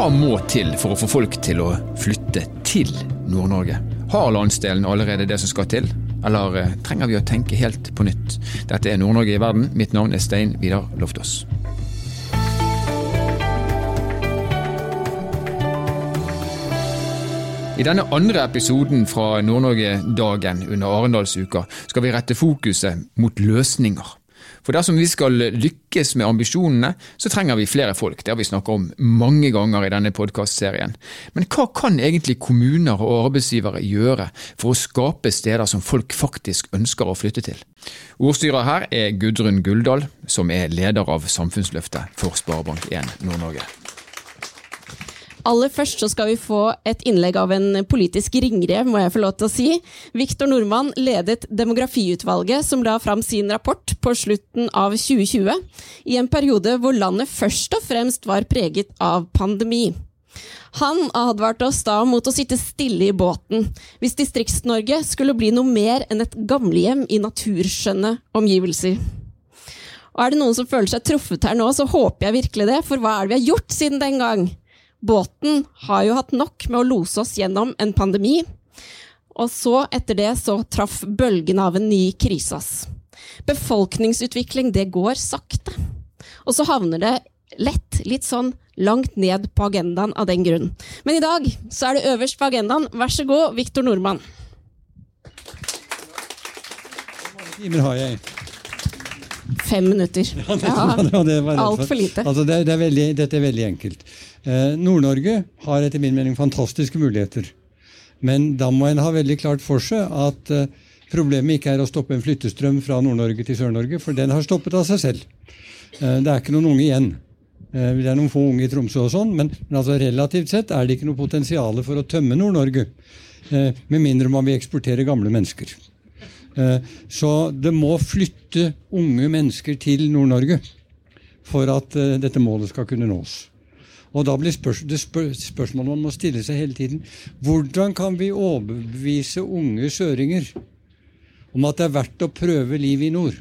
Hva må til for å få folk til å flytte til Nord-Norge? Har landsdelen allerede det som skal til, eller eh, trenger vi å tenke helt på nytt? Dette er Nord-Norge i verden. Mitt navn er Stein Vidar Loftaas. I denne andre episoden fra Nord-Norge-dagen under Arendalsuka skal vi rette fokuset mot løsninger. For dersom vi skal lykkes med ambisjonene, så trenger vi flere folk. Det har vi snakket om mange ganger i denne podkastserien. Men hva kan egentlig kommuner og arbeidsgivere gjøre for å skape steder som folk faktisk ønsker å flytte til? Ordstyrer her er Gudrun Guldal, som er leder av Samfunnsløftet for Sparebank1 Nord-Norge. Aller først så skal vi få et innlegg av en politisk ringrev, må jeg få lov til å si. Viktor Nordmann ledet demografiutvalget som la fram sin rapport på slutten av 2020, i en periode hvor landet først og fremst var preget av pandemi. Han advarte oss da mot å sitte stille i båten hvis Distrikts-Norge skulle bli noe mer enn et gamlehjem i naturskjønne omgivelser. Og er det noen som føler seg truffet her nå, så håper jeg virkelig det, for hva er det vi har gjort siden den gang? Båten har jo hatt nok med å lose oss gjennom en pandemi. Og så, etter det, så traff bølgen av en ny krise oss. Befolkningsutvikling, det går sakte. Og så havner det lett litt sånn langt ned på agendaen av den grunn. Men i dag så er det øverst på agendaen. Vær så god, Viktor Nordmann. Timer har jeg? Fem minutter. Ja, Altfor lite. Altså, det, det er veldig, dette er veldig enkelt. Eh, Nord-Norge har etter min mening fantastiske muligheter. Men da må en ha veldig klart for seg at eh, problemet ikke er å stoppe en flyttestrøm fra Nord-Norge til Sør-Norge, for den har stoppet av seg selv. Eh, det er ikke noen unge igjen. Eh, det er noen få unge i Tromsø og sånn, men, men altså relativt sett er det ikke noe potensial for å tømme Nord-Norge. Eh, med mindre man vil eksportere gamle mennesker. Eh, så det må flytte unge mennesker til Nord-Norge for at dette målet skal kunne nås. Og da blir spørs det spør spørsmålet man må stille seg hele tiden hvordan kan vi overbevise unge søringer om at det er verdt å prøve livet i nord?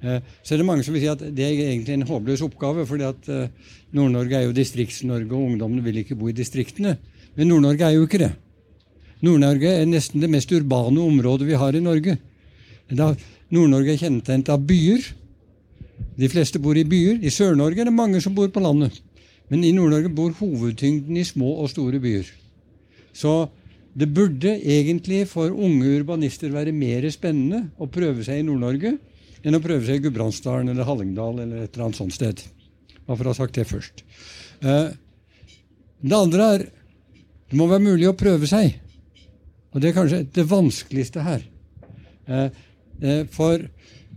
Eh, så er det mange som vil si at det er egentlig en håpløs oppgave, fordi at eh, Nord-Norge er jo Distrikts-Norge, og ungdommene vil ikke bo i distriktene. Men Nord-Norge er jo ikke det. Nord-Norge er nesten det mest urbane området vi har i Norge. Nord-Norge er kjennetegnet av byer. De fleste bor i byer. I Sør-Norge er det mange som bor på landet. Men i Nord-Norge bor hovedtyngden i små og store byer. Så det burde egentlig for unge urbanister være mer spennende å prøve seg i Nord-Norge enn å prøve seg i Gudbrandsdalen eller Hallingdal eller et eller annet sånt sted. Bare for å ha sagt det først. Eh, det andre er det må være mulig å prøve seg. Og det er kanskje det vanskeligste her. Eh, eh, for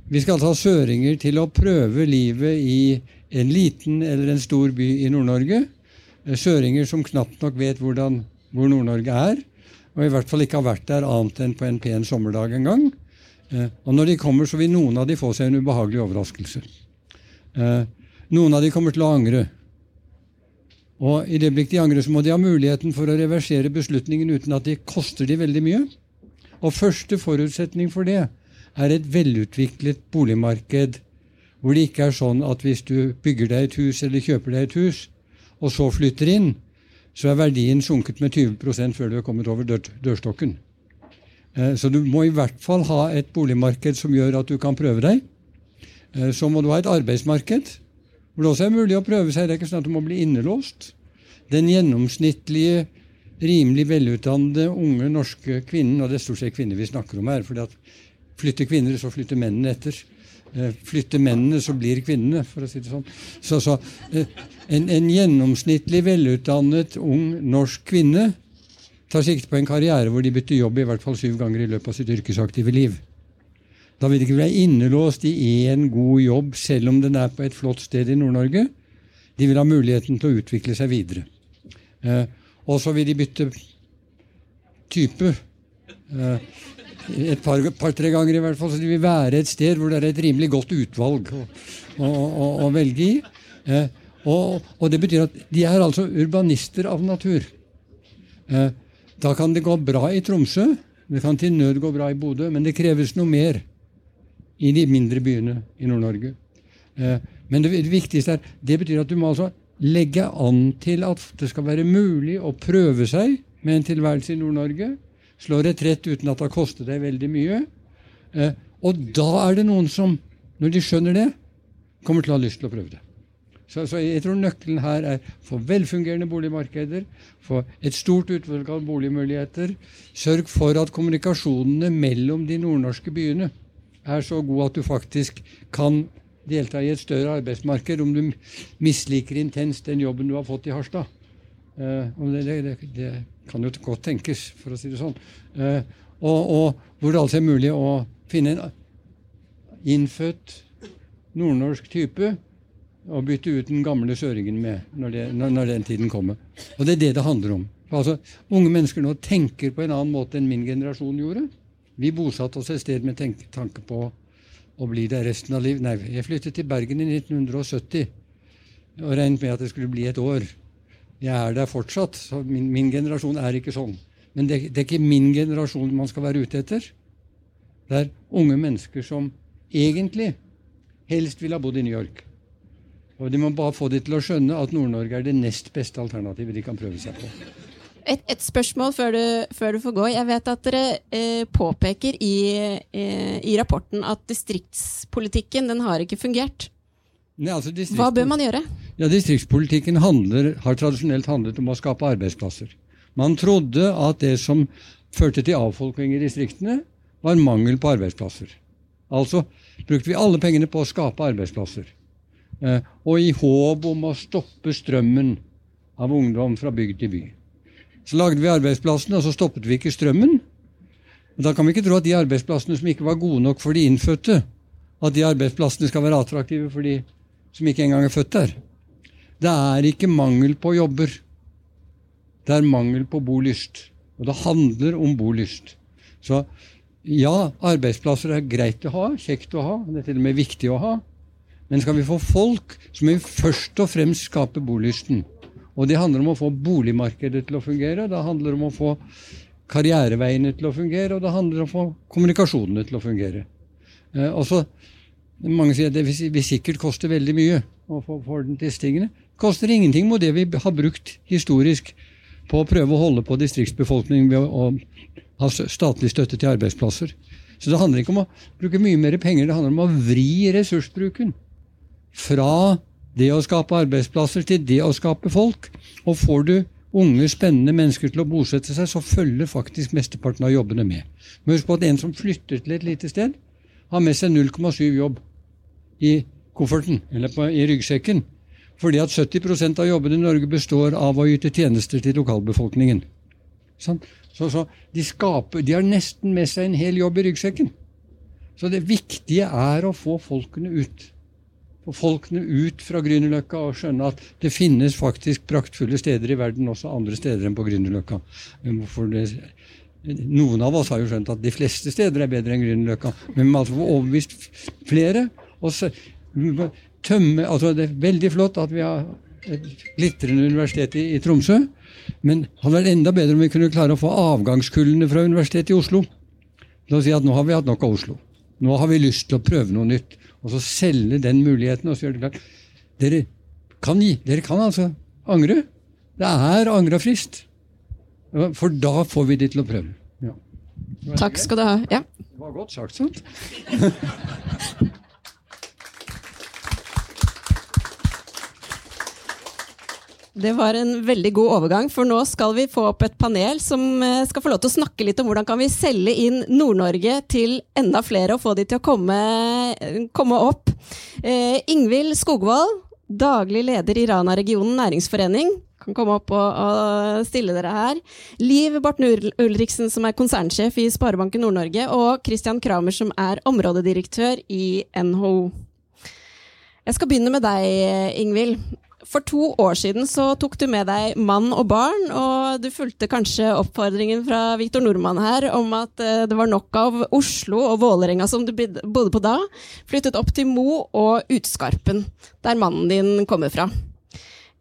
vi skal ta søringer til å prøve livet i en liten eller en stor by i Nord-Norge. Eh, søringer som knapt nok vet hvordan, hvor Nord-Norge er, og i hvert fall ikke har vært der annet enn på en pen sommerdag en gang. Og når de kommer, så vil noen av de få seg en ubehagelig overraskelse. Noen av de kommer til å angre. Og i det blikk de angrer, så må de ha muligheten for å reversere beslutningen uten at det koster de veldig mye. Og første forutsetning for det er et velutviklet boligmarked hvor det ikke er sånn at hvis du bygger deg et hus eller kjøper deg et hus, og så flytter inn, så er verdien sunket med 20 før du er kommet over dør dørstokken. Eh, så du må i hvert fall ha et boligmarked som gjør at du kan prøve deg. Eh, så må du ha et arbeidsmarked hvor det også er mulig å prøve seg. Det er ikke sånn at du må bli innelåst. Den gjennomsnittlige, rimelig velutdannede unge norske kvinnen, og det er stort sett kvinner vi snakker om her, for flytter kvinner, så flytter mennene etter. Eh, flytter mennene, så blir kvinnene, for å si det sånn. Så, så eh, en, en, gjennomsnittlig velutdannet ung norsk kvinne tar sikte på en karriere hvor de bytter jobb i hvert fall syv ganger i løpet av sitt yrkesaktive liv. Da vil ikke være innelåst i én god jobb, selv om den er på et flott sted i Nord-Norge. De vil ha muligheten til å utvikle seg videre. Eh, og så vil de bytte type. Eh, et par-tre par, ganger i hvert fall, så de vil være et sted hvor det er et rimelig godt utvalg å, å, å, å velge i. Eh, og, og, det betyr at de er altså urbanister av natur. Eh, da kan det gå bra i Tromsø, det kan til nød gå bra i Bodø, men det kreves noe mer i de mindre byene i Nord-Norge. Eh, men det, viktigste er det betyr at du må altså legge an til at det skal være mulig å prøve seg med en tilværelse i Nord-Norge. Slå retrett uten at det har kostet deg veldig mye. Eh, og da er det noen som, når de skjønner det, kommer til å ha lyst til å prøve det. Så, så jeg tror nøkkelen her er få velfungerende boligmarkeder, få et stort utvalg av boligmuligheter. Sørg for at kommunikasjonene mellom de nordnorske byene er så god at du faktisk kan delta i et større arbeidsmarked om du misliker intenst den jobben du har fått i Harstad. Uh, det, det, det, kan jo godt tenkes, for å si det sånn. Uh, og, og, hvor det altså er mulig å finne en innfødt nordnorsk type og bytte ut den gamle søringen med når, det, når, når, den tiden kommer. Og det er det det handler om. Altså, unge mennesker nå tenker på en annen måte enn min generasjon gjorde. Vi bosatte oss et sted med tanke på å bli der resten av livet. Nei, jeg flyttet til Bergen i 1970 og regnet med at det skulle bli et år. Jeg er der fortsatt, så min, min generasjon er ikke sånn. Men det, det, er ikke min generasjon man skal være ute etter. Det er unge mennesker som egentlig helst ville ha bodd i New York. Og De må bare få de til å skjønne at Nord-Norge er det nest beste alternativet de kan prøve seg på. Et, et spørsmål før du, før du, får gå. Jeg vet at dere eh, påpeker i, eh, i, rapporten at distriktspolitikken den har ikke fungert. Nei, altså Hva bør man gjøre? Ja, Distriktspolitikken handler, har tradisjonelt handlet om å skape arbeidsplasser. Man trodde at det som førte til avfolkning i distriktene, var mangel på arbeidsplasser. Altså brukte vi alle pengene på å skape arbeidsplasser. Eh, og i håp om å stoppe strømmen av ungdom fra bygd til by. Så lagde vi arbeidsplassene, og så stoppet vi ikke strømmen. Og Da kan vi ikke tro at de arbeidsplassene som ikke var gode nok for de innfødte, at de arbeidsplassene skal være attraktive for de som ikke engang er født der. Det er ikke mangel på jobber. Det er mangel på bolyst. Og det handler om bolyst. Så ja, arbeidsplasser er greit å ha, kjekt å ha, det er til og med viktig å ha. Men skal vi få folk, så må vi først og fremst skape bolysten. Og det handler om å få boligmarkedet til å fungere, det handler om å få karriereveiene til å fungere, og det handler om å få kommunikasjonene til å fungere. Eh, også, mange sier at det vil sikkert koste veldig mye å få, orden den til stingene. Det koster ingenting mot det vi har brukt historisk på å prøve å holde på distriktsbefolkningen ved å ha statlig støtte til arbeidsplasser. Så det handler ikke om å bruke mye mer penger, det handler om å vri ressursbruken fra det å skape arbeidsplasser til det å skape folk. Og får du unge, spennende mennesker til å bosette seg, så følger faktisk mesteparten av jobbene med. Men husk på at en som flytter til et lite sted, har med seg 0,7 jobb i kofferten, eller på, i ryggsekken. Fordi at 70% av jobbene i Norge består av å yte tjenester til lokalbefolkningen. Sånn? Så, så de, skaper, de har nesten med seg en hel jobb i ryggsekken. Så det viktige er å få folkene ut få folkene ut fra Grünerløkka og skjønne at det finnes faktisk praktfulle steder i verden også andre steder enn på Grünerløkka. Noen av oss har jo skjønt at de fleste steder er bedre enn Grünerløkka, men må altså overbevist flere. og så, tømme, altså Det er veldig flott at vi har et glitrende universitet i, i Tromsø, men det hadde vært enda bedre om vi kunne klare å få avgangskullene fra Universitetet i Oslo La å si at nå har vi hatt nok av Oslo. Nå har vi lyst til å prøve noe nytt og så selge den muligheten. og så gjør det klart. Dere kan, gi. dere kan altså angre. Det er angrefrist. For da får vi de til å prøve. Ja. Takk skal du ha. Ja. Det var godt sagt, sant? Det var en veldig god overgang, for nå skal vi få opp et panel som eh, skal få lov til å snakke litt om hvordan kan vi selge inn Nord-Norge til enda flere og få de til å komme, komme opp. Eh, Ingvild Skogvold, daglig leder i Rana-regionen næringsforening, kan komme opp og, og, stille dere her. Liv Barten Ulriksen, som er konsernsjef i Sparebanken Nord-Norge, og Christian Kramer, som er områdedirektør i NHO. Jeg skal begynne med deg, Ingvild. For to år siden så tok du med deg mann og barn, og du fulgte kanskje oppfordringen fra Viktor Nordmann her om at eh, det var nok av Oslo og Vålerenga som du bodde på da. Flyttet opp til Mo og Utskarpen, der mannen din kommer fra.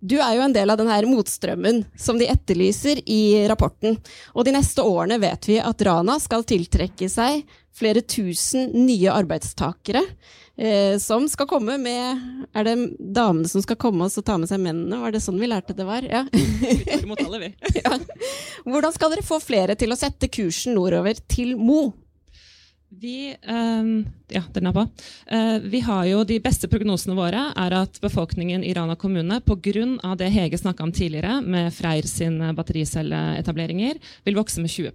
Du er jo en del av denne motstrømmen som de etterlyser i rapporten. Og de neste årene vet vi at Rana skal tiltrekke seg flere tusen nye arbeidstakere eh, som skal komme med Er det damene som skal komme og ta med seg mennene? Var det sånn vi lærte det var? Ja. ja. Hvordan skal dere få flere til å sette kursen nordover til Mo? Vi, uh, ja, den er på. Uh, vi har jo De beste prognosene våre er at befolkningen i Rana kommune pga. det Hege snakka om tidligere, med Freyr sine battericelleetableringer, vil vokse med 20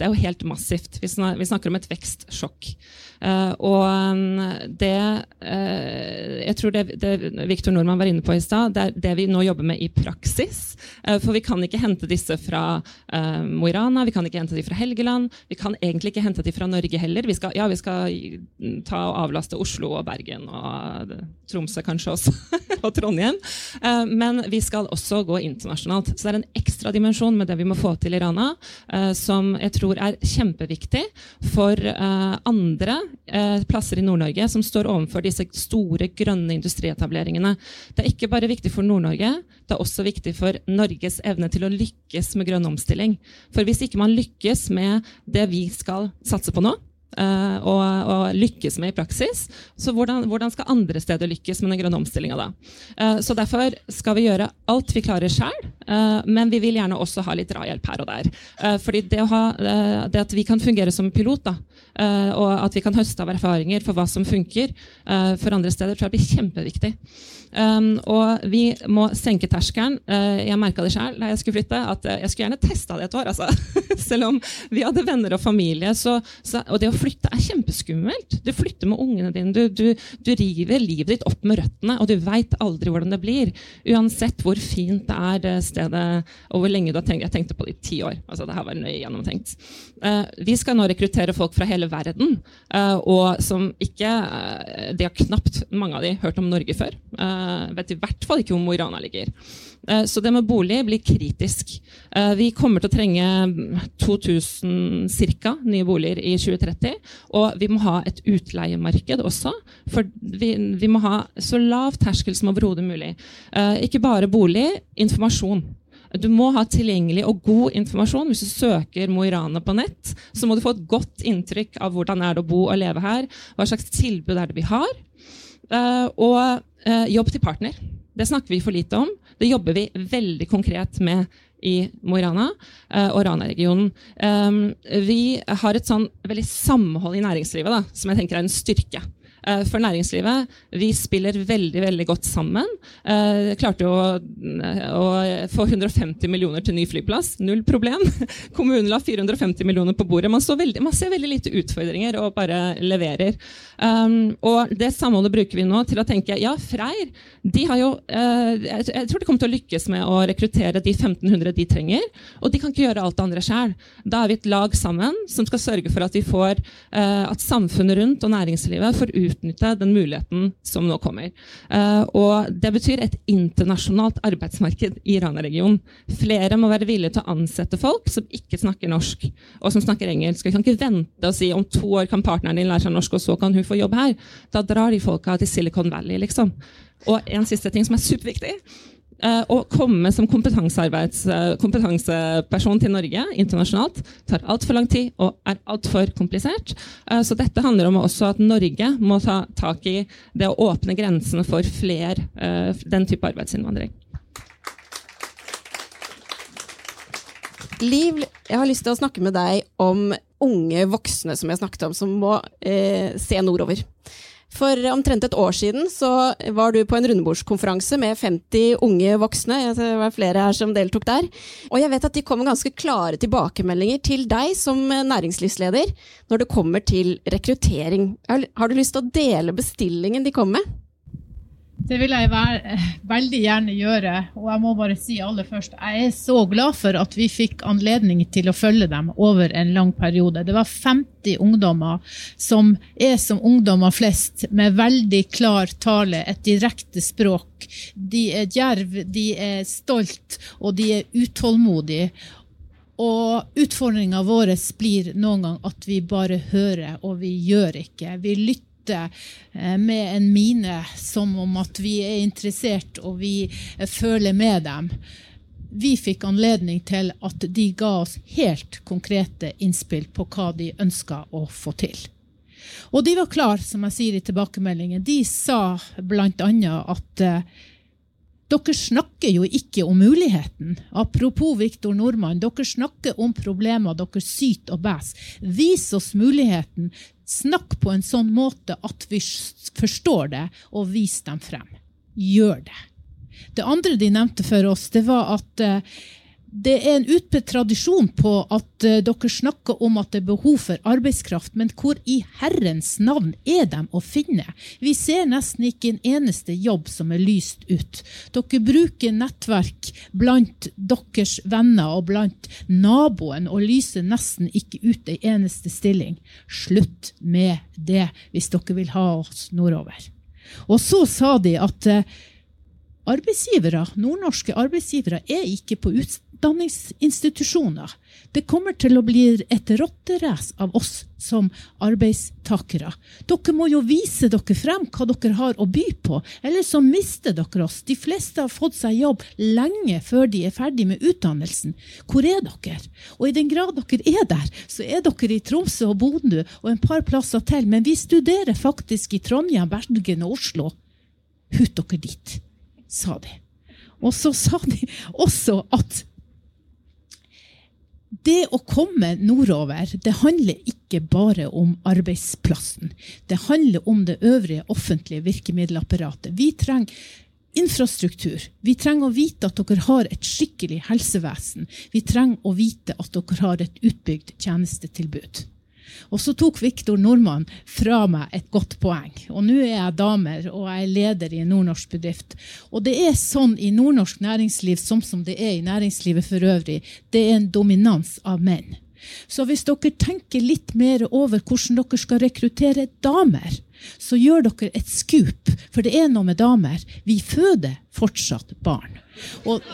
det er jo helt massivt. Vi snakker om et vekstsjokk. Uh, og um, det uh, Jeg tror det, det Viktor Nordmann var inne på i stad, det er det vi nå jobber med i praksis. Uh, for vi kan ikke hente disse fra Mo i Rana, vi kan ikke hente de fra Helgeland. Vi kan egentlig ikke hente de fra Norge heller. Vi skal, ja, vi skal ta og avlaste Oslo og Bergen og Tromsø kanskje også, og Trondheim. men vi skal også gå internasjonalt. Så det er en ekstra dimensjon med det vi må få til i Rana, som jeg tror er kjempeviktig for uh, andre plasser i Nord-Norge som står overfor disse store, grønne industrietableringene. Det er ikke bare viktig for Nord-Norge, det er også viktig for Norges evne til å lykkes med grønn omstilling. For hvis ikke man lykkes med det vi skal satse på nå, Uh, og, og, lykkes med i praksis. Så hvordan, hvordan, skal andre steder lykkes med den grønne omstillinga da? Uh, så derfor skal vi gjøre alt vi klarer sjøl, uh, men vi vil gjerne også ha litt drahjelp her og der. fordi det, ha, det, at vi kan fungere som pilot, da, og at vi kan høste av erfaringer for hva som funker for andre steder, tror jeg blir kjempeviktig. Um, og vi må senke terskelen. Uh, jeg merka det sjøl da jeg skulle flytte, at uh, jeg skulle gjerne testa det et år. Altså. Selv om vi hadde venner og familie. Så, så, og det å flytte er kjempeskummelt. Du flytter med ungene dine. Du, du, du river livet ditt opp med røttene, og du veit aldri hvordan det blir. Uansett hvor fint det er det stedet, og hvor lenge du har tenkt. Jeg tenkte på det i ti år. altså det her var nøye gjennomtenkt. Uh, vi skal nå rekruttere folk fra hele verden, og som ikke De har knapt, mange av de, hørt om Norge før. Uh, vet i hvert fall ikke hvor Mo i Rana ligger. Uh, så det med bolig blir kritisk. Uh, vi kommer til å trenge 2000 cirka, nye boliger i 2030. Og vi må ha et utleiemarked også. For vi, vi må ha så lav terskel som overhodet mulig. ikke bare bolig, informasjon. Du må ha tilgjengelig og god informasjon. Hvis du søker Mo i Rana på nett, så må du få et godt inntrykk av hvordan det er å bo og leve her. Hva slags tilbud er det vi har? Og Uh, jobb til partner. Det snakker vi for lite om. Det jobber vi veldig konkret med i Mo i Rana uh, og Rana-regionen. Vi har et sånn veldig samhold i næringslivet da, som jeg tenker er en styrke. Eh, for næringslivet. Vi spiller veldig veldig godt sammen. Uh, klarte jo å, å, få 150 millioner til ny flyplass. Null problem. Kommunen la 450 millioner på bordet. Man, veldig, man ser veldig lite utfordringer og bare leverer. Um, og det samholdet bruker vi nå til å tenke ja, Freyr de har jo, jeg, tror de kommer til å lykkes med å rekruttere de 1500 de trenger. Og de kan ikke gjøre alt det andre sjøl. Da er vi et lag sammen som skal sørge for at vi får at samfunnet rundt og næringslivet får ut utnytte den muligheten som nå kommer. Uh, og Det betyr et internasjonalt arbeidsmarked i Rana-regionen. Flere må være villige til å ansette folk som ikke snakker norsk, og som snakker engelsk. Vi kan ikke vente og si om to år kan partneren din lære seg norsk, og så kan hun få jobb her. Da drar de folka til Silicon Valley, liksom. Og en siste ting som er superviktig. Uh, å komme som uh, kompetanseperson til Norge internasjonalt tar altfor lang tid og er altfor komplisert. Uh, så dette handler om også at Norge må ta tak i det å åpne grensene for flere den type arbeidsinnvandring. Liv, jeg har lyst til å snakke med deg om unge voksne som jeg snakket om, som må se nordover. For omtrent et år siden så var du på en rundebordskonferanse med 50 unge voksne. Det var flere her som deltok der. Og jeg vet at de kom med ganske klare tilbakemeldinger til deg som næringslivsleder når det kommer til rekruttering. Har du lyst til å dele bestillingen de kom med? Det vil jeg være, veldig gjerne gjøre. Og jeg må bare si aller først, jeg er så glad for at vi fikk anledning til å følge dem over en lang periode. Det var 50 ungdommer som er som ungdommer flest, med veldig klar tale, et direkte språk. De er djerv, de er stolt, og de er utålmodige. Og utfordringa vår blir noen gang at vi bare hører, og vi gjør ikke. Vi lytter ute eh, med en mine som om at vi er interessert og vi eh, føler med dem. vi fikk anledning til at de ga oss helt konkrete innspill på hva de ønska å få til. Og de var klar, som jeg sier i tilbakemeldingen. De sa bl.a. at eh, dere snakker jo ikke om muligheten. Apropos Viktor Nordmann, dere snakker om problemer, dere syter og bæsjer. Vis oss muligheten. Snakk på en sånn måte at vi forstår det, og vis dem frem. Gjør det. Det andre de nevnte for oss, det var at eh, det er en utbredt tradisjon på at uh, dere snakker om at det er behov for arbeidskraft, men hvor i Herrens navn er de å finne? Vi ser nesten ikke en eneste jobb som er lyst ut. Dere bruker nettverk blant deres venner og blant naboen og lyser nesten ikke ut ei eneste stilling. Slutt med det hvis dere vil ha oss nordover. Og så sa de at uh, arbeidsgivere, nordnorske arbeidsgivere er ikke på utdanningsinstitusjoner. Det kommer til å bli et rotterace av oss som arbeidstakere. Dere må jo vise dere frem hva dere har å by på, eller så mister dere oss. De fleste har fått seg jobb lenge før de er ferdig med utdannelsen. Hvor er dere? Og i den grad dere er der, så er dere i Tromsø og Bodø og en par plasser til, men vi studerer faktisk i Trondheim, Bergen og Oslo. Hut dere dit sa de. Og så sa de også at det å komme nordover, det handler ikke bare om arbeidsplassen. Det handler om det øvrige offentlige virkemiddelapparatet. Vi trenger infrastruktur. Vi trenger å vite at dere har et skikkelig helsevesen. Vi trenger å vite at dere har et utbygd tjenestetilbud. Og så tok Viktor Nordmann fra meg et godt poeng. Og nå er jeg damer, og jeg er leder i en nordnorsk bedrift. Og det er sånn i nordnorsk næringsliv som, som det er i næringslivet for øvrig. Det er en dominans av menn. Så hvis dere tenker litt mer over hvordan dere skal rekruttere damer, så gjør dere et skup, for det er noe med damer. Vi føder fortsatt barn. Og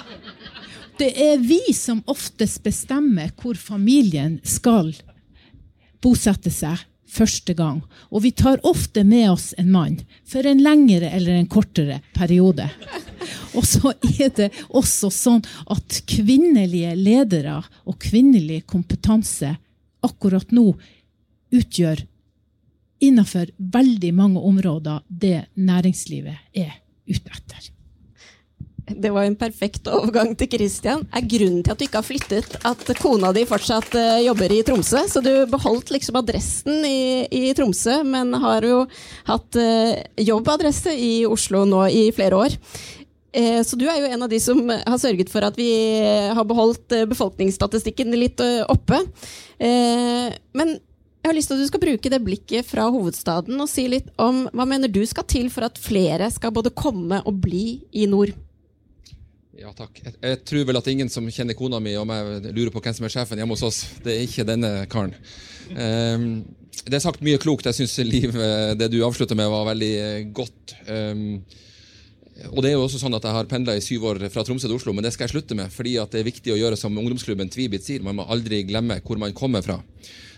det er vi som oftest bestemmer hvor familien skal bosette seg første gang. Og vi tar ofte med oss en mann for en lengre eller en kortere periode. Og så er det også sånn at kvinnelige ledere og kvinnelig kompetanse akkurat nå utgjør innenfor veldig mange områder det næringslivet er ute etter. Det var en perfekt overgang til Christian. Er grunnen til at du ikke har flyttet at kona di fortsatt uh, jobber i Tromsø? Så du beholdt liksom adressen i, i Tromsø, men har jo hatt uh, jobbadresse i Oslo nå i flere år. Uh, så du er jo en av de som har sørget for at vi har beholdt befolkningsstatistikken litt oppe. Men jeg har lyst til at du skal bruke det blikket fra hovedstaden og si litt om hva mener du skal til for at flere skal både komme og bli i nord? Ja, takk. Jeg, jeg, tror vel at ingen som kjenner kona mi og meg, lurer på hvem som er sjefen hjemme hos oss. Det er ikke denne karen. Um, det er sagt mye klokt. Jeg syns eh, det du avslutta med, var veldig eh, godt. Um, og det er jo også sånn at Jeg har pendla i syv år fra Tromsø til Oslo, men det skal jeg slutte med. fordi det er viktig å gjøre som ungdomsklubben Tvibit sier. Man må aldri glemme hvor man kommer fra.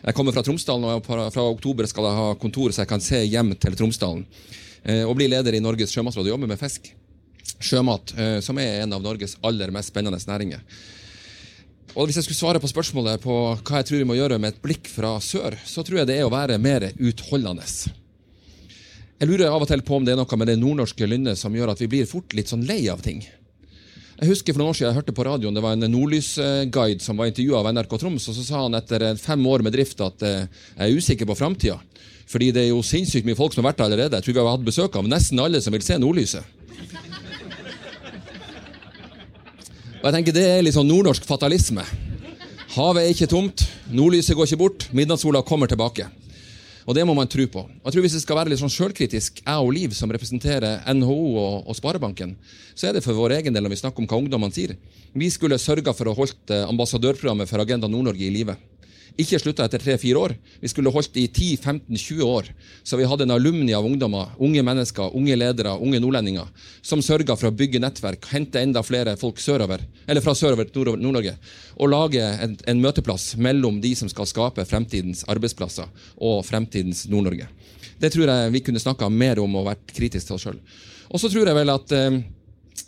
Jeg kommer fra Tromsdalen, og fra oktober skal jeg ha kontor så jeg kan se hjem til Tromsdalen. Uh, og bli leder i Norges sjømatråd og jobbe med fisk sjømat, eh, som er en av Norges aller mest spennende næringer. Og Hvis jeg skulle svare på spørsmålet på hva jeg tror vi må gjøre med et blikk fra sør, så tror jeg det er å være mer utholdende. Jeg lurer av og til på om det er noe med det nordnorske lynnet som gjør at vi blir fort litt sånn lei av ting. Jeg husker for noen år siden jeg hørte på radioen, det var en nordlysguide som var intervjua av NRK Troms, og så sa han etter fem år med drift at eh, jeg er usikker på framtida. Fordi det er jo sinnssykt mye folk som har vært der allerede. Jeg tror vi har hatt besøk av nesten alle som vil se nordlyset. Og jeg tenker Det er litt sånn nordnorsk fatalisme. Havet er ikke tomt, nordlyset går ikke bort, midnattssola kommer tilbake. Og det må man tro på. Og jeg tror Hvis jeg skal være litt sånn sjølkritisk, jeg og Liv, som representerer NHO og, og, Sparebanken, så er det for vår egen del når vi snakker om hva ungdommene sier. Vi skulle sørga for å holde eh, ambassadørprogrammet for Agenda Nord-Norge i live ikke slutta etter tre-fire år. Vi skulle holdt i 10-15-20 år. Så vi hadde en alumni av ungdommer, unge mennesker, unge ledere, unge nordlendinger, som sørga for å bygge nettverk, hente enda flere folk sørover, eller fra sørover til Nord-Norge, og lage en, en, møteplass mellom de som skal skape fremtidens arbeidsplasser og fremtidens Nord-Norge. Det tror jeg vi kunne snakka mer om og vært kritiske til oss sjøl. Og så tror jeg vel at eh,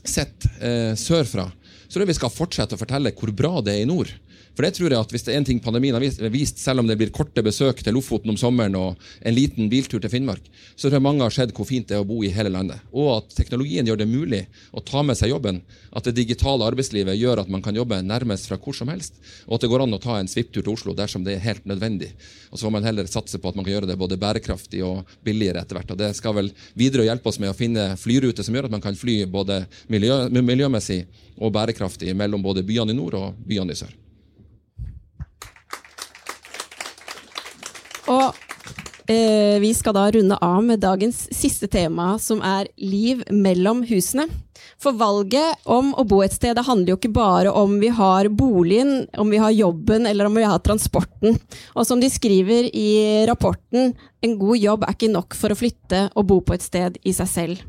sett eh, sørfra så tror jeg vi skal fortsette å fortelle hvor bra det er i nord. For det tror jeg at Hvis det er en ting pandemien har vist, selv om det blir korte besøk til Lofoten om sommeren og en liten biltur til Finnmark, så tror jeg mange har sett hvor fint det er å bo i hele landet. Og at teknologien gjør det mulig å ta med seg jobben. At det digitale arbeidslivet gjør at man kan jobbe nærmest fra hvor som helst. Og at det går an å ta en svipptur til Oslo dersom det er helt nødvendig. Og så får man heller satse på at man kan gjøre det både bærekraftig og billigere etter hvert. Og det skal vel videre hjelpe oss med å finne flyruter som gjør at man kan fly både miljø, miljømessig og bærekraftig mellom både byene i nord og byene i sør. Og eh, vi skal da runde av med dagens siste tema, som er liv mellom husene. For valget om å bo et sted det handler jo ikke bare om vi har boligen, om vi har jobben eller om vi har transporten. Og som de skriver i rapporten, en god jobb er ikke nok for å flytte og bo på et sted i seg selv.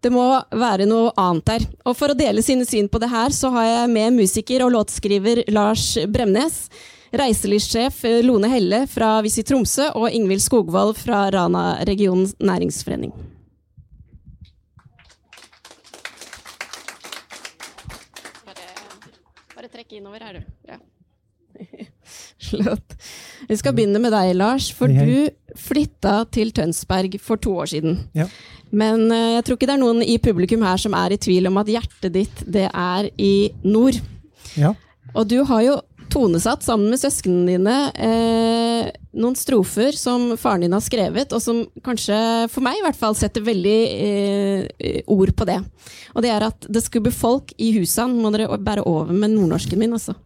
Det må være noe annet der. Og for å dele sine syn på det her, så har jeg med musiker og låtskriver Lars Bremnes reiselivssjef eh, Lone Helle fra Visit Tromsø og Ingvild Skogvold fra Rana regionens næringsforening. Bare, bare trekk innover her, du. Ja. Slått. Vi skal begynne med deg, Lars. For du flytta til Tønsberg for to år siden. Ja. Men eh, jeg tror ikke det er noen i publikum her som er i tvil om at hjertet ditt det er i nord. Ja. Og du har jo tonesatt sammen med søsknene dine eh, noen strofer som faren din har skrevet, og som kanskje for meg i hvert fall setter veldig eh, ord på det. Og det er at det bli folk i husene. Må dere bære over med nordnorsken min, altså.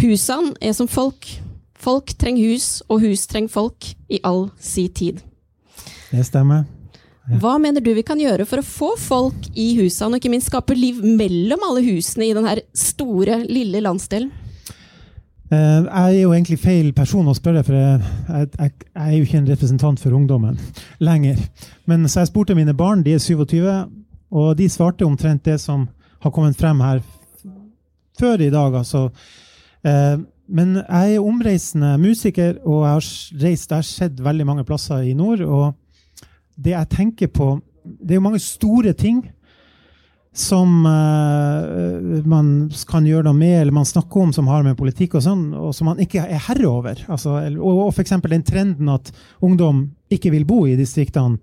Husene er som folk. Folk trenger hus, og hus trenger folk i all si tid. Det stemmer. Hva mener du vi kan gjøre for å få folk i husene, og ikke minst skape liv mellom alle husene i denne store, lille landsdelen? Eh, jeg er jo egentlig feil person å spørre, for jeg, jeg, jeg, er jo ikke en representant for ungdommen lenger. Men så jeg spurte mine barn, de er 27, og de svarte omtrent det som har kommet frem her før i dag. altså. Eh, men jeg er omreisende musiker, og jeg har reist, jeg har sett veldig mange plasser i nord. Og det jeg tenker på Det er jo mange store ting som uh, man kan gjøre noe med, eller man snakker om som har med politikk og sånn, og som man ikke er herre over. Altså, og, og f.eks. den trenden at ungdom ikke vil bo i distriktene,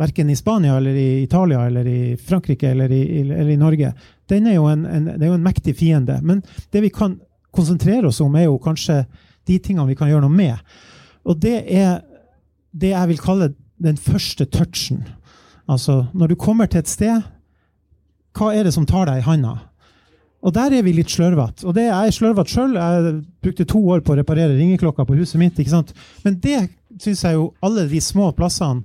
verken i Spania eller i Italia eller i Frankrike eller i, eller i Norge, den er jo en, en, det er jo en mektig fiende. Men det vi kan konsentrere oss om, er jo kanskje de tingene vi kan gjøre noe med. Og det er det jeg vil kalle den første touchen. Altså, når du kommer til et sted hva er det som tar deg i handa? Og der er vi litt slørvete. Og det er jeg slørvete sjøl. Jeg brukte to år på å reparere ringeklokka på huset mitt. ikke sant? Men det syns jeg jo alle de små plassene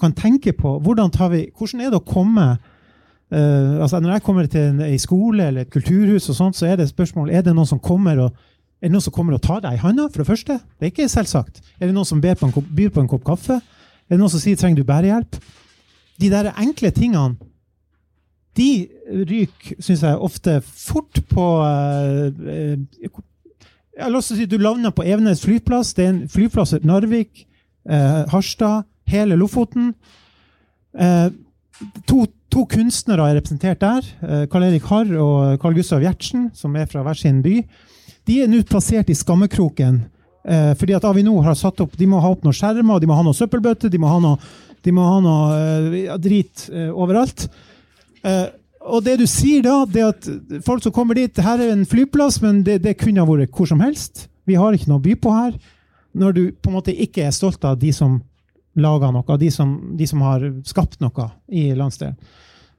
kan tenke på. Hvordan, vi, hvordan er det å komme uh, altså Når jeg kommer til en, en, skole eller et kulturhus, og sånt, så er det spørsmål er det noen som kommer og er det noen som kommer og tar deg i handa, for det første? Det er ikke selvsagt. Er det noen som på kopp, byr på en kopp kaffe? Er det noen som sier trenger du bærehjelp? De der enkle tingene de ryker, syns jeg, ofte fort på uh, Jeg har si Du lander på Evenes flyplass. Det er en flyplass i Narvik, uh, Harstad, hele Lofoten. Uh, to, to, kunstnere er representert der. Karl Erik Harr og Carl Gustav Gjertsen, som er fra hver sin by. De er nå plassert i skammekroken fordi at Avinor har satt opp De må ha opp noen skjermer, de må ha noen søppelbøtter, de må ha noe, de må ha noe drit overalt. Uh, og det du sier da, det at folk som kommer dit Her er en flyplass, men det, det kunne ha vært hvor som helst. Vi har ikke noe by på her. Når du på en måte ikke er stolt av de som lager noe, de som, de som har skapt noe i landsdelen.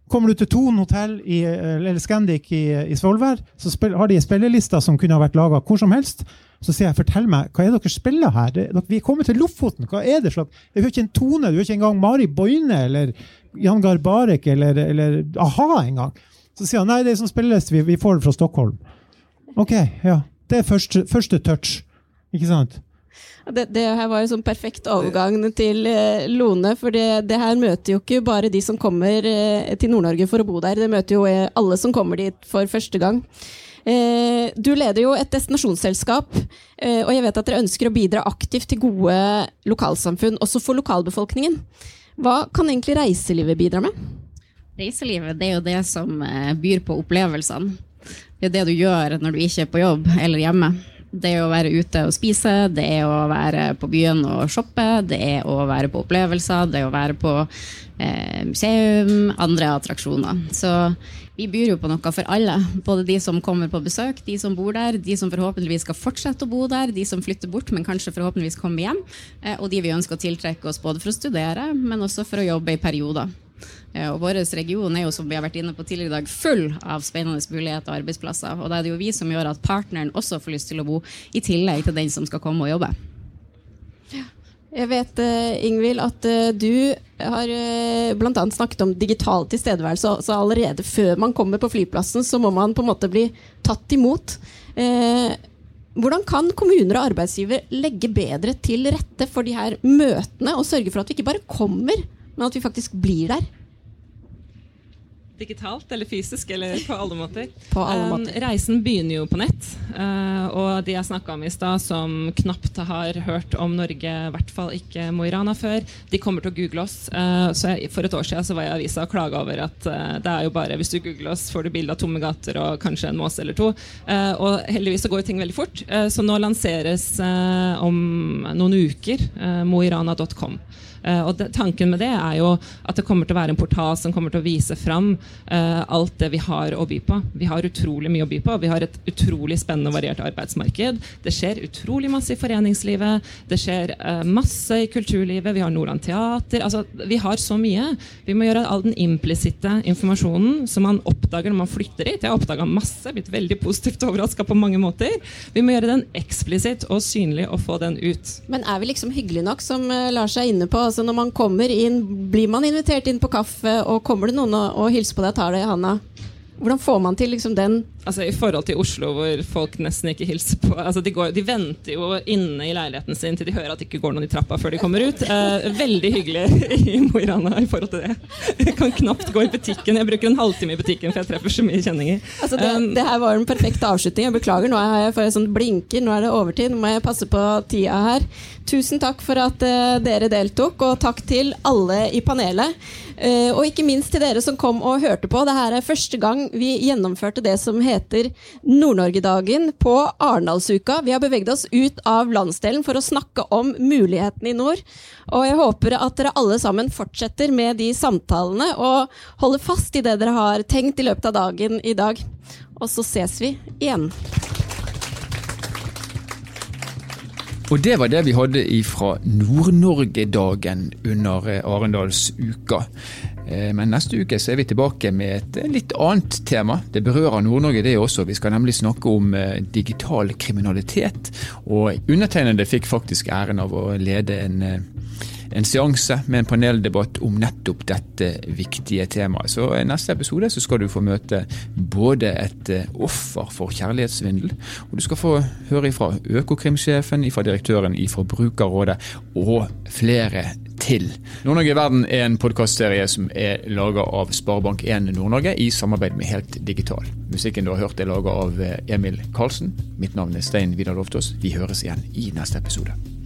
Kommer du til Thon hotell i, eller Scandic i, i Svolvær, så har de spillelister som kunne ha vært laga hvor som helst. Så sier jeg, fortell meg, hva er det dere spiller her? Vi er kommet til Lofoten. Hva er det slags Jeg hører ikke en tone. Du hører ikke engang Mari Boine eller Jan Garbarek eller, eller a-ha engang. Så sier han nei, det er som spilles, vi, vi får det fra Stockholm. Ok, ja. Det er første, første touch. Ikke sant? Det, det, her var jo sånn perfekt overgang til eh, Lone. For det, det, her møter jo ikke bare de som kommer eh, til Nord-Norge for å bo der. Det møter jo eh, alle som kommer dit for første gang. Eh, du leder jo et destinasjonsselskap, eh, og jeg vet at dere ønsker å bidra aktivt til gode lokalsamfunn, også for lokalbefolkningen. Hva kan egentlig reiselivet bidra med? Reiselivet det er jo det som eh, byr på opplevelsene. det er det du gjør når du ikke er på jobb eller hjemme. Det er å være ute og spise, det er å være på byen og shoppe, det er å være på opplevelser, det er å være på eh, museum, andre attraksjoner. Så vi byr jo på noe for alle. Både de som kommer på besøk, de som bor der, de som forhåpentligvis skal fortsette å bo der, de som flytter bort, men kanskje forhåpentligvis kommer hjem, eh, og de vi ønsker å tiltrekke oss både for å studere, men også for å jobbe i perioder. Eh, og vår region er jo som vi har vært inne på tidligere i dag, full av spennende muligheter og arbeidsplasser. Og da er det jo vi som gjør at partneren også får lyst til å bo, i tillegg til den som skal komme og jobbe. Jeg vet, Ingvild, at du har bl.a. snakket om digital tilstedeværelse. Så allerede før man kommer på flyplassen, så må man på en måte bli tatt imot. Hvordan kan kommuner og arbeidsgiver legge bedre til rette for de her møtene, og sørge for at vi ikke bare kommer, men at vi faktisk blir der? Digitalt eller fysisk, eller på alle måter. På alle måter. Um, reisen begynner jo på nett. Uh, og de jeg snakka om i stad, som knapt har hørt om Norge, i hvert fall ikke Mo i Rana før, de kommer til å google oss. Uh, så jeg, For et år siden så var jeg i avisa og klaga over at uh, det er jo bare hvis du googler oss, får du bilde av tomme gater og kanskje en måse eller to. og heldigvis så går ting veldig fort. så nå lanseres om noen uker moirana.com. Og det, Tanken med det er jo at det kommer til å være en portal som kommer til å vise fram uh, alt det vi har å by på. Vi har utrolig mye å by på. Vi har et utrolig spennende og variert arbeidsmarked. Det skjer utrolig masse i foreningslivet. Det skjer uh, masse i kulturlivet. Vi har Nordland Teater. Altså, vi har så mye. Vi må gjøre all den implisitte informasjonen som man oppdager når man flytter hit. Jeg har oppdaga masse, blitt veldig positivt overraska på mange måter. Vi må gjøre den eksplisitt og synlig og få den ut. Men er vi liksom hyggelige nok, som Lars er inne på? Altså når man kommer inn, Blir man invitert inn på kaffe, og kommer det noen og, og hilser på deg og tar deg i handa? Hvordan får man til liksom den Altså I forhold til Oslo, hvor folk nesten ikke hilser på altså de, går, de, venter jo inne i leiligheten sin til de hører at det ikke går noen i trappa før de kommer ut. Eh, veldig hyggelig i Mo i Rana i forhold til det. Jeg kan knapt gå i butikken. Jeg bruker en halvtime i butikken, for jeg treffer så mye kjenninger. Altså det, um, det, her var en perfekt avslutning. Jeg beklager, nå er jeg for sånn blinker, nå er det overtid. Nå må jeg passe på tida her. Tusen takk for at uh, dere deltok, og takk til alle i panelet. Uh, og ikke minst til dere som kom og hørte på. Dette er første gang vi gjennomførte det som heter Nord-Norgedagen på Arendalsuka. Vi har beveget oss ut av landsdelen for å snakke om mulighetene i nord. Og jeg håper at dere alle sammen fortsetter med de samtalene og holder fast i det dere har tenkt i løpet av dagen i dag. Og så ses vi igjen. Og det var det vi hadde fra Nord-Norge-dagen under eh, Arendalsuka. Eh, men neste uke så er vi tilbake med et eh, litt annet tema. Det berører Nord-Norge det også. Vi skal nemlig snakke om digital kriminalitet. Og undertegnede fikk faktisk æren av å lede en en seanse med en paneldebatt om nettopp dette viktige temaet. Så i neste episode så skal du få møte både et eh, offer for kjærlighetssvindel, og du skal få høre ifra Økokrimsjefen, ifra direktøren i Forbrukerrådet og flere til. Nord-Norge i verden er en podkastserie som er laga av Sparebank1 Nord-Norge i samarbeid med Helt Digital. Musikken du har hørt er laga av eh, Emil Karlsen. Mitt navn er Stein Vidar Loftaas. Vi høres igjen i neste episode.